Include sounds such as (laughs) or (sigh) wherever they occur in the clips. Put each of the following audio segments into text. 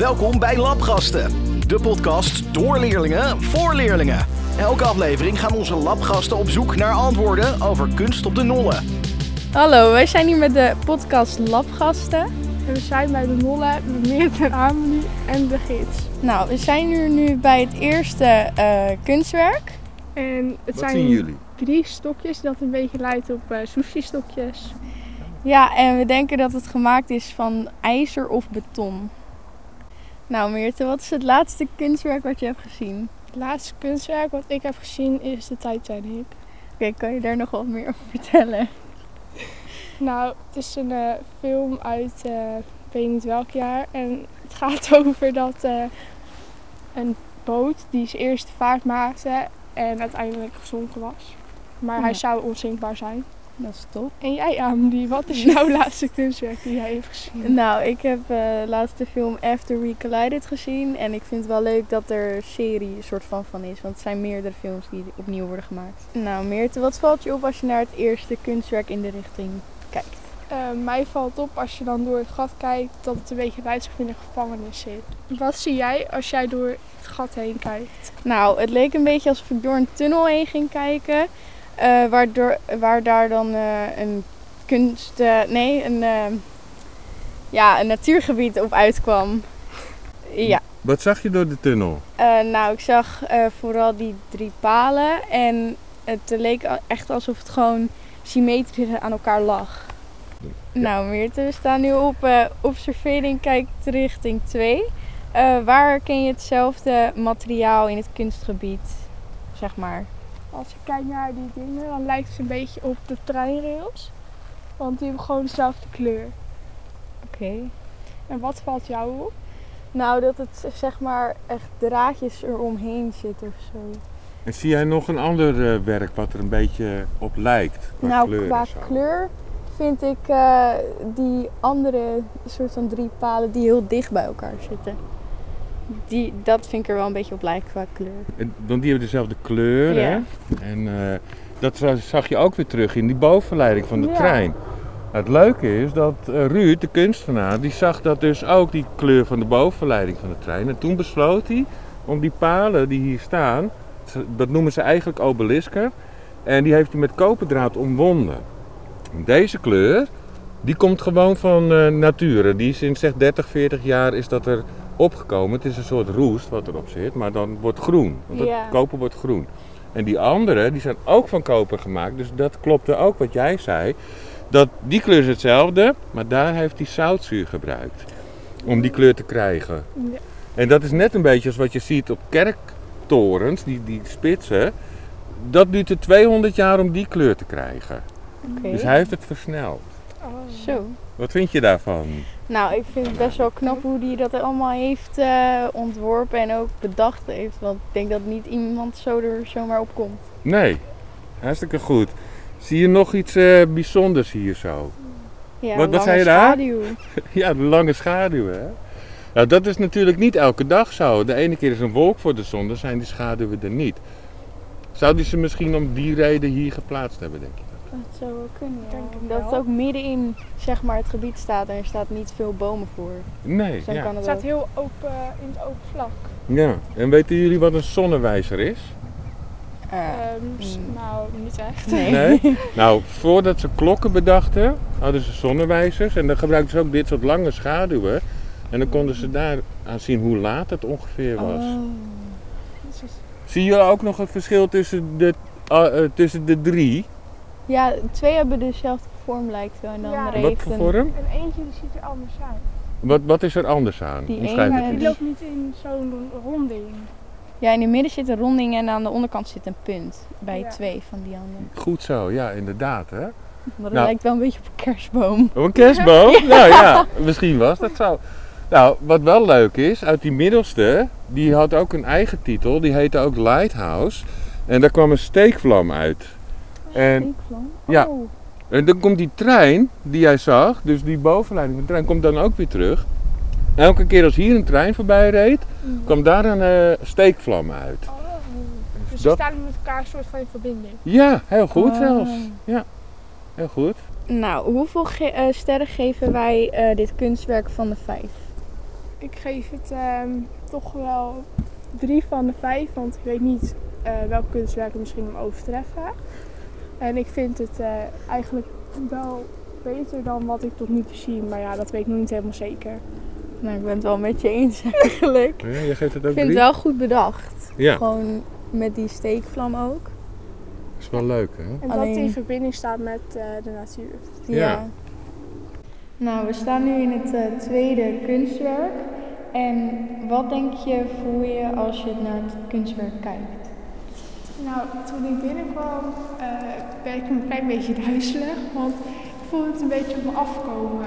Welkom bij Labgasten, de podcast door leerlingen voor leerlingen. Elke aflevering gaan onze labgasten op zoek naar antwoorden over kunst op de nollen. Hallo, wij zijn hier met de podcast Labgasten. En we zijn bij de Nolle met Meert en Amelie en de gids. Nou, we zijn hier nu bij het eerste eh, kunstwerk. En het Wat zijn zien jullie? drie stokjes dat een beetje lijkt op eh sushi stokjes. Ja, en we denken dat het gemaakt is van ijzer of beton. Nou Meerte, wat is het laatste kunstwerk wat je hebt gezien? Het laatste kunstwerk wat ik heb gezien is de Titanic. Oké, kan je daar nog wat meer over vertellen? (laughs) Nou, het is een eh, film uit, eh, ik weet niet welk jaar. En het gaat (laughs) over dat eh, een boot die zijn eerste vaart maakte en uiteindelijk gezonken was. Maar hij zou onzinkbaar zijn. Dat is top. En jij Amelie, wat is jouw (laughs) laatste kunstwerk die jij hebt gezien? Nou, ik heb eh laatst de film After We Collided gezien. En ik vind het wel leuk dat er een serie soort van van is. Want het zijn meerdere films die opnieuw worden gemaakt. Nou Meerte, wat valt je op als je naar het eerste kunstwerk in de richting kijkt? Eh, mij valt op als je dan door het gat kijkt dat het een beetje lijkt alsof in een gevangenis zit. Wat zie jij als jij door het gat heen kijkt? Nou, het leek een beetje alsof ik door een tunnel heen ging kijken. Eh, waardoor, waar daar dan eh, een kunst... eh, nee, een, ja, een natuurgebied op uitkwam. Ja, Wat zag je door de tunnel? nou, ik zag vooral die drie palen. En het leek echt alsof het gewoon symmetrisch aan elkaar lag. Nou, Meerte, we staan nu op observering kijkt richting 2. Eh, waar ken je hetzelfde materiaal in het kunstgebied, zeg maar? Als je kijkt naar die dingen, dan lijkt het een beetje op de treinrails. Want die hebben gewoon dezelfde kleur. Oké. En wat valt jou op? Nou, dat het zeg maar echt draadjes eromheen zit of zo. En zie jij nog een ander eh, werk wat er een beetje op lijkt? Qua nou, kleur qua zo? kleur vind ik eh, die andere soort van drie palen die heel dicht bij elkaar zitten. Die, dat vind ik er wel een beetje op lijken qua kleur. En- Want die hebben dezelfde kleur, Ja. hè? En eh, dat za- zag je ook weer terug in die bovenleiding van de Ja. trein. Het leuke is dat eh, Ruud, de kunstenaar, die zag dat dus ook die kleur van de bovenleiding van de trein. En toen besloot hij om die palen die hier staan, dat noemen ze eigenlijk obelisken, en die heeft hij met koperdraad omwonden. Deze kleur, die komt gewoon van eh nature. Die is sinds zeg 30, 40 jaar is dat er opgekomen. Het is een soort roest wat erop zit, maar dan wordt groen. Want Ja. het koper wordt groen. En die andere, die zijn ook van koper gemaakt. Dus dat klopte ook wat jij zei. Dat die kleur is hetzelfde, maar daar heeft hij zoutzuur gebruikt. Om die kleur te krijgen. Ja. En dat is net een beetje als wat je ziet op kerktorens, die, die spitsen. Dat duurt er 200 jaar om die kleur te krijgen. Dus hij heeft het versneld. Oh. Zo. Wat vind je daarvan? Nou, ik vind het best wel knap hoe hij dat allemaal heeft eh, ontworpen en ook bedacht heeft. Want ik denk dat niet iemand zo er zomaar op komt. Nee, hartstikke goed. Zie je nog iets eh, bijzonders hier zo? Ja, Wat- zei je daar? schaduw. (laughs) Ja, de lange schaduw, hè? Nou, dat is natuurlijk niet elke dag zo. De ene keer is een wolk voor de zon, dan zijn die schaduwen er niet. Zou die ze misschien om die reden hier geplaatst hebben, denk je? Dat zou wel kunnen, ja. Denk ik Dat het ook midden in zeg maar, het gebied staat en er staat niet veel bomen voor. Nee, Dus ja. kan Het het staat heel open in het open vlak. ja. En weten jullie wat een zonnewijzer is? Eh, Ehm, mm. Nou, niet echt. nee. Nee? (laughs) nou, voordat ze klokken bedachten, hadden ze zonnewijzers. En dan gebruikten ze ook dit soort lange schaduwen. En dan konden ze daar aan zien hoe laat het ongeveer was. Oh. Dus- Zie je ook nog een verschil tussen de, ah, eh, tussen de drie? Ja, twee hebben dezelfde vorm lijkt wel en de Ja. andere Wat voor vorm? En eentje die ziet er anders uit. Wat, wat is er anders aan? Die ene- Die loopt niet in zo'n ronding. Ja, in het midden zit een ronding en aan de onderkant zit een punt. Bij Ja. twee van die anderen. Goed zo, ja, inderdaad. Hè? Maar dat Nou. lijkt wel een beetje op een kerstboom. Op een kerstboom? (laughs) Nou ja, misschien was dat zo. Nou, wat wel leuk is, uit die middelste, die had ook een eigen titel. Die heette ook Lighthouse. En daar kwam een steekvlam uit. En, Steekvlam? ja. Oh. en dan komt die trein die jij zag, dus die bovenleiding van de trein, komt dan ook weer terug. Elke keer als hier een trein voorbij reed, kwam daar een eh, steekvlam uit. Oh. Dus Dat- ze staan met elkaar een soort van in verbinding. Ja, heel goed Oh. zelfs. Heel goed. Nou, hoeveel ge- eh, sterren geven wij eh, dit kunstwerk van de vijf? Ik geef het ehm, toch wel drie van de vijf, want ik weet niet uh, welke kunstwerken misschien hem overtreffen. En ik vind het uh, eigenlijk wel beter dan wat ik tot nu toe zie, maar ja, dat weet ik nog niet helemaal zeker. Nou, ik ben het wel met je eens (laughs) eigenlijk. Ja, je geeft het ook ik vind drie? het wel goed bedacht. Ja, Gewoon met die steekvlam ook. is wel leuk hè? En Alleen- dat die in verbinding staat met eh, de natuur. Ja. Nou, we staan nu in het eh, tweede kunstwerk. En wat denk je, voel je als je naar het kunstwerk kijkt? Nou, toen ik binnenkwam eh werd ik een klein beetje duizelig, want ik voelde het een beetje op me afkomen.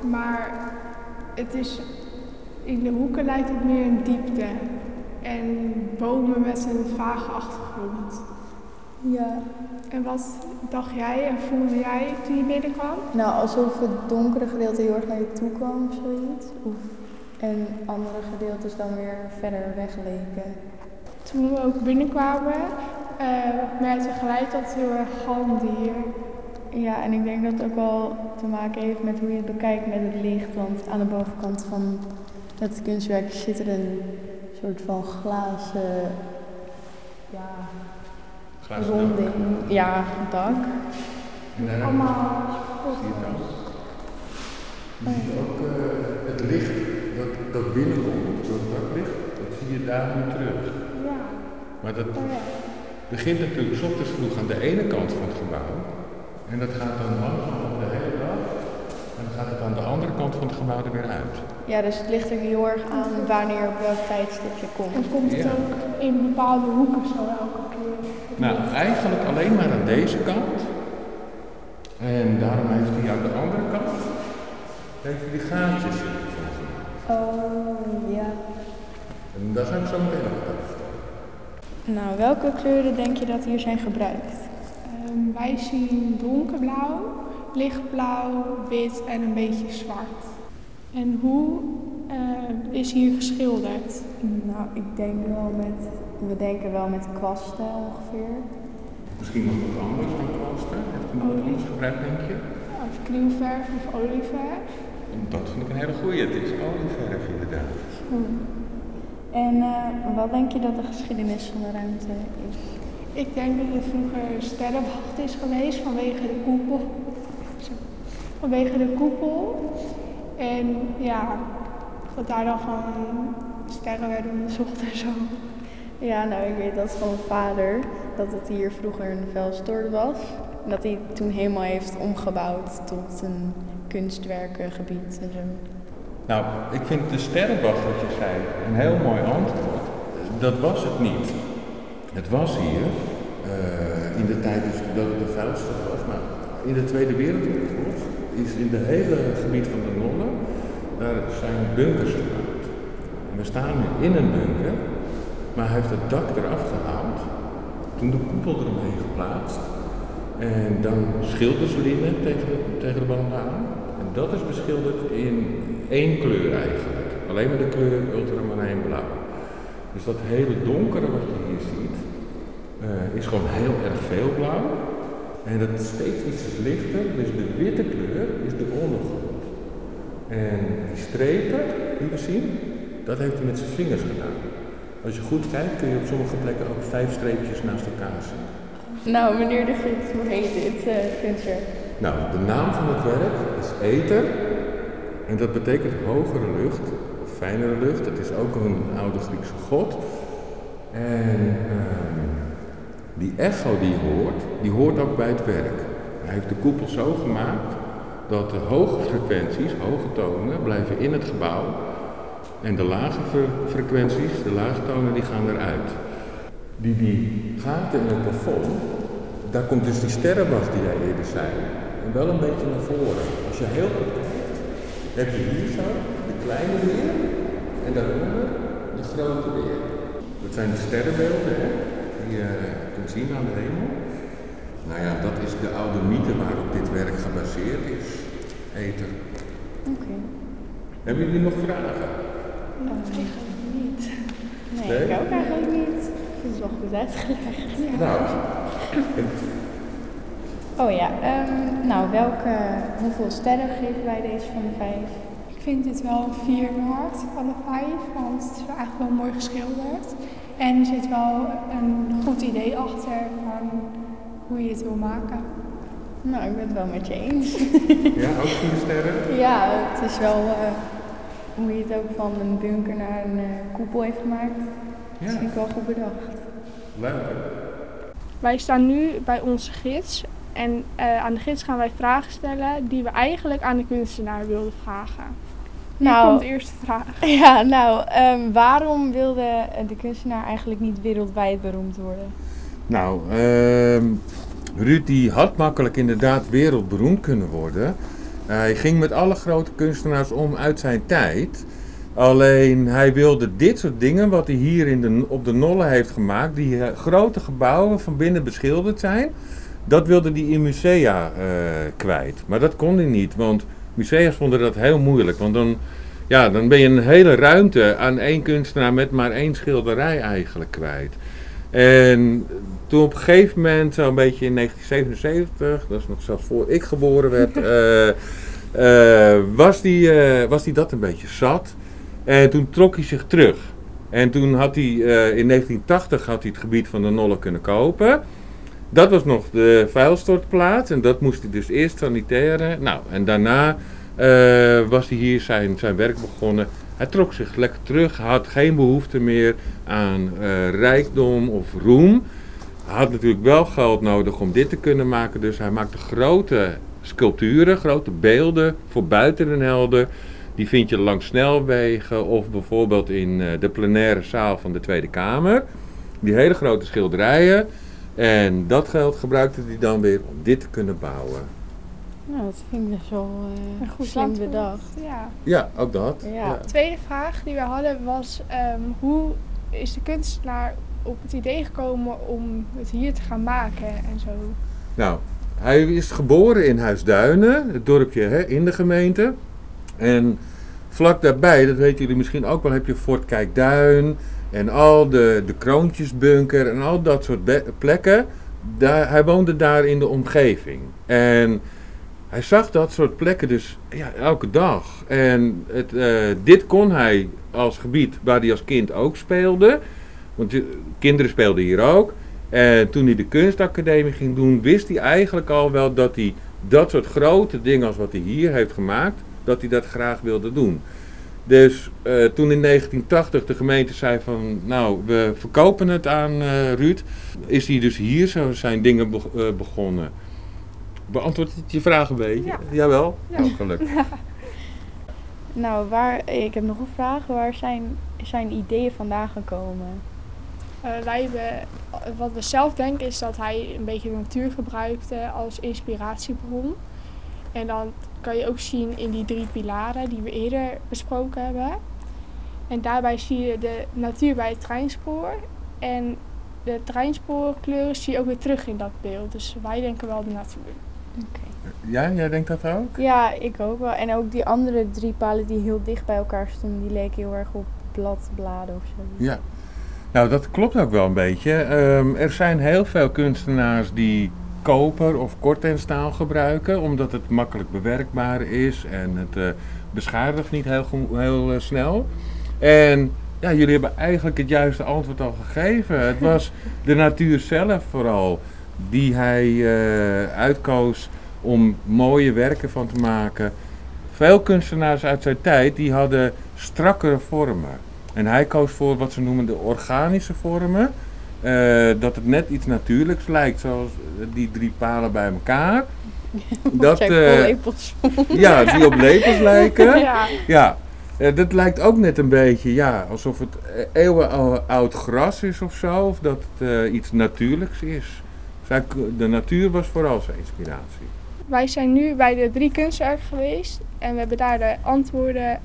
Maar het is, in de hoeken lijkt het meer een diepte. En bomen met een vage achtergrond. Ja. En wat dacht jij en voelde jij toen je binnenkwam? Nou, alsof het donkere gedeelte heel erg naar je toe kwam of zoiets. Of, en andere gedeeltes dan weer verder weg leken. Toen we ook binnenkwamen, eh merkte ik gelijk dat het heel erg galmde hier. Ja, en ik denk dat het ook wel te maken heeft met hoe je het bekijkt met het licht. Want aan de bovenkant van het kunstwerk zit er een soort van glazen ja, ronding. Ja, dak. Allemaal Je ziet ook eh, het licht dat, dat binnenkomt, dat daklicht, dat zie je daar nu terug. Maar dat begint natuurlijk 's ochtends vroeg aan de ene kant van het gebouw. En dat gaat dan langzaam de hele dag. En dan gaat het aan de andere kant van het gebouw er weer uit. Ja, dus het ligt er heel erg aan wanneer op welk tijdstip je En komt. komt het Ja. ook in bepaalde hoeken zo elke keer? Nou, eigenlijk alleen maar aan deze kant. En daarom heeft hij aan de andere kant heeft hij die gaatjes. Oh, ja. En daar zijn we zo meteen vertellen. Nou, welke kleuren denk je dat hier zijn gebruikt? Ehm, wij zien donkerblauw, lichtblauw, wit en een beetje zwart. En hoe eh, is hier geschilderd? Nou, ik denk wel met, we denken wel met kwasten ongeveer. Misschien nog wat anders dan kwasten. Heeft u nog wat anders gebruikt, denk je? Of krielverf of olieverf? Dat vind ik een hele goeie. Het is olieverf inderdaad. En eh, wat denk je dat de geschiedenis van de ruimte is? Ik denk dat er vroeger sterrenwacht is geweest vanwege de koepel. Vanwege de koepel. En ja, dat daar dan gewoon sterren werden onderzocht en zo. Ja, nou, ik weet dat van mijn vader, dat het hier vroeger een vuilstort was. En dat hij het toen helemaal heeft omgebouwd tot een kunstwerkengebied en zo. Nou, ik vind de sterrenwacht wat je zei een heel mooi antwoord. Dat was het niet. Het was hier eh, in de tijd dus dat het de vuilste was, maar in de Tweede Wereldoorlog is in het hele gebied van de Nonnen, daar zijn bunkers gebouwd. En we staan nu in een bunker, maar hij heeft het dak eraf gehaald, toen de koepel eromheen geplaatst en dan schilderslinnen tegen tegen de wand aan. En dat is beschilderd in één kleur eigenlijk. Alleen maar de kleur ultramarijn blauw. Dus dat hele donkere wat je hier ziet, eh, is gewoon heel erg veel blauw. En dat steeds iets lichter, dus de witte kleur is de ondergrond. En die strepen die we zien, dat heeft hij met zijn vingers gedaan. Als je goed kijkt kun je op sommige plekken ook vijf streepjes naast elkaar zien. Nou, meneer de Gids, hoe heet dit uh, kunstwerk? Nou, de naam van het werk is Ether. En dat betekent hogere lucht, fijnere lucht. Dat is ook een oude Griekse god. En ehm, die echo die hoort, die hoort ook bij het werk. Hij heeft de koepel zo gemaakt dat de hoge frequenties, hoge tonen, blijven in het gebouw. En de lage fre- frequenties, de lage tonen, die gaan eruit. Die, die gaten in het plafond, daar komt dus die sterrenwacht die jij eerder zei, wel een beetje naar voren. Als je heel goed heb je hier zo de kleine weer en daaronder de grote weer. Dat zijn de sterrenbeelden hè, die je kunt zien aan de hemel. Nou ja, dat is de oude mythe waarop dit werk gebaseerd is. Eten. Oké. Hebben jullie nog vragen? Eigenlijk niet. Nee, Nee? ik ook eigenlijk niet. Ik vind het wel goed uitgelegd. Nou, Oh ja, ehm, nou, welke, hoeveel sterren geven wij deze van de vijf? Ik vind dit wel vier waard van de vijf, want het is wel echt wel mooi geschilderd. En er zit wel een goed idee achter van hoe je het wil maken. Nou, ik ben het wel met je eens. Ja, ook vier sterren. Ja, het is wel eh, hoe je het ook van een bunker naar een eh, koepel heeft gemaakt. Dat Ja, vind ik wel goed bedacht. leuk. Wij staan nu bij onze gids en eh, aan de gids gaan wij vragen stellen die we eigenlijk aan de kunstenaar wilden vragen. Hier Nou- komt de eerste vraag. (laughs) Ja, nou, ehm, waarom wilde eh, de kunstenaar eigenlijk niet wereldwijd beroemd worden? Nou, ehm Ruud die had makkelijk inderdaad wereldberoemd kunnen worden. Hij ging met alle grote kunstenaars om uit zijn tijd. Alleen hij wilde dit soort dingen, wat hij hier in de, op de Nolle heeft gemaakt, die eh, grote gebouwen van binnen beschilderd zijn, dat wilde hij in musea eh, kwijt. Maar dat kon hij niet, want musea's vonden dat heel moeilijk. Want dan, ja, dan ben je een hele ruimte aan één kunstenaar met maar één schilderij eigenlijk kwijt. En toen op een gegeven moment, zo'n beetje in 1977, dat is nog zelfs voor ik geboren werd, (laughs) eh, eh, was hij eh, was die dat een beetje zat. En toen trok hij zich terug. En toen had hij in 1980 had hij het gebied van de Nolle kunnen kopen. Dat was nog de vuilstortplaats en dat moest hij dus eerst saniteren. Nou, en daarna eh, was hij hier zijn, zijn werk begonnen. Hij trok zich lekker terug, had geen behoefte meer aan eh, rijkdom of roem. Hij had natuurlijk wel geld nodig om dit te kunnen maken, dus hij maakte grote sculpturen, grote beelden voor buiten den helder. Die vind je langs snelwegen of bijvoorbeeld in eh, de plenaire zaal van de Tweede Kamer. Die hele grote schilderijen. En dat geld gebruikte hij dan weer om dit te kunnen bouwen. Nou, dat vind ik best wel eh, Een goed slim antwoord. bedacht. Ja. Ja, ook dat. Ja. De tweede vraag die we hadden was: ehm, hoe is de kunstenaar op het idee gekomen om het hier te gaan maken en zo? Nou, hij is geboren in Huisduinen, het dorpje hè, in de gemeente. En vlak daarbij, dat weten jullie misschien ook wel, heb je Fort Kijkduin en al de, de Kroontjesbunker en al dat soort plekken. Daar, hij woonde daar in de omgeving. En hij zag dat soort plekken dus ja, elke dag. En het, eh, dit kon hij als gebied waar hij als kind ook speelde. Want kinderen speelden hier ook. En toen hij de kunstacademie ging doen, wist hij eigenlijk al wel dat hij dat soort grote dingen als wat hij hier heeft gemaakt, dat hij dat graag wilde doen. Dus eh, toen in 1980 de gemeente zei van, nou, we verkopen het aan eh, Ruud, is hij dus hier zo zijn dingen be- eh, begonnen. Beantwoordt het je vraag een beetje? Ja. Jawel? Ja. Oh, gelukkig. (laughs) Nou, waar, ik heb nog een vraag. Waar zijn zijn ideeën vandaan gekomen? Eh, wij hebben, wat we zelf denken is dat hij een beetje de natuur gebruikte als inspiratiebron. En dan kan je ook zien in die drie pilaren die we eerder besproken hebben. En daarbij zie je de natuur bij het treinspoor. En de treinspoorkleuren zie je ook weer terug in dat beeld. Dus wij denken wel de natuur. Ja, jij denkt dat ook? Ja, ik ook wel. En ook die andere drie palen die heel dicht bij elkaar stonden, die leken heel erg op bladbladen of zo. Ja. Nou, dat klopt ook wel een beetje. Ehm, er zijn heel veel kunstenaars die koper of kortenstaal gebruiken, omdat het makkelijk bewerkbaar is en het eh beschadigt niet heel, heel eh, snel. En ja, jullie hebben eigenlijk het juiste antwoord al gegeven. Het (laughs) was de natuur zelf vooral die hij eh, uitkoos om mooie werken van te maken. Veel kunstenaars uit zijn tijd die hadden strakkere vormen. En hij koos voor wat ze noemen de organische vormen. Eh, dat het net iets natuurlijks lijkt, zoals die drie palen bij elkaar. (laughs) Dat, eh, vol lepels. (laughs) ja, die op lepels (laughs) lijken. Ja, Ja, eh, dat lijkt ook net een beetje ja, alsof het eeuwenoud gras is of zo. Of dat het eh, iets natuurlijks is. Zij- De natuur was vooral zijn inspiratie. wij zijn nu bij de drie kunstwerken geweest. En we hebben daar de antwoorden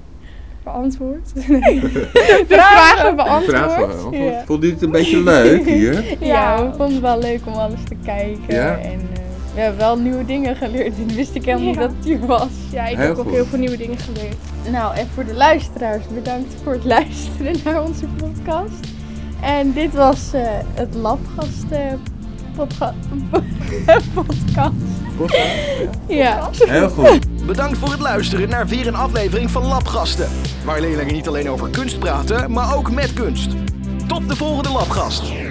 beantwoord. (laughs) de vragen beantwoord. Vragen wel. Ja. Vond je het een beetje (laughs) leuk hier? Ja, Ja. we vonden het wel leuk om alles te kijken. Ja? En eh, we hebben wel nieuwe dingen geleerd. (laughs) Dit wist ik helemaal niet dat het hier was. Ja, ik Heel heb ook heel veel nieuwe dingen geleerd. Nou, en voor de luisteraars, bedankt voor het luisteren naar onze podcast. En dit was eh, het Labgast podca- podcast. Hè? Ja. Heel goed. Bedankt voor het luisteren naar weer een aflevering van Labgasten. Waar leerlingen niet alleen over kunst praten, maar ook met kunst. Tot de volgende Labgast.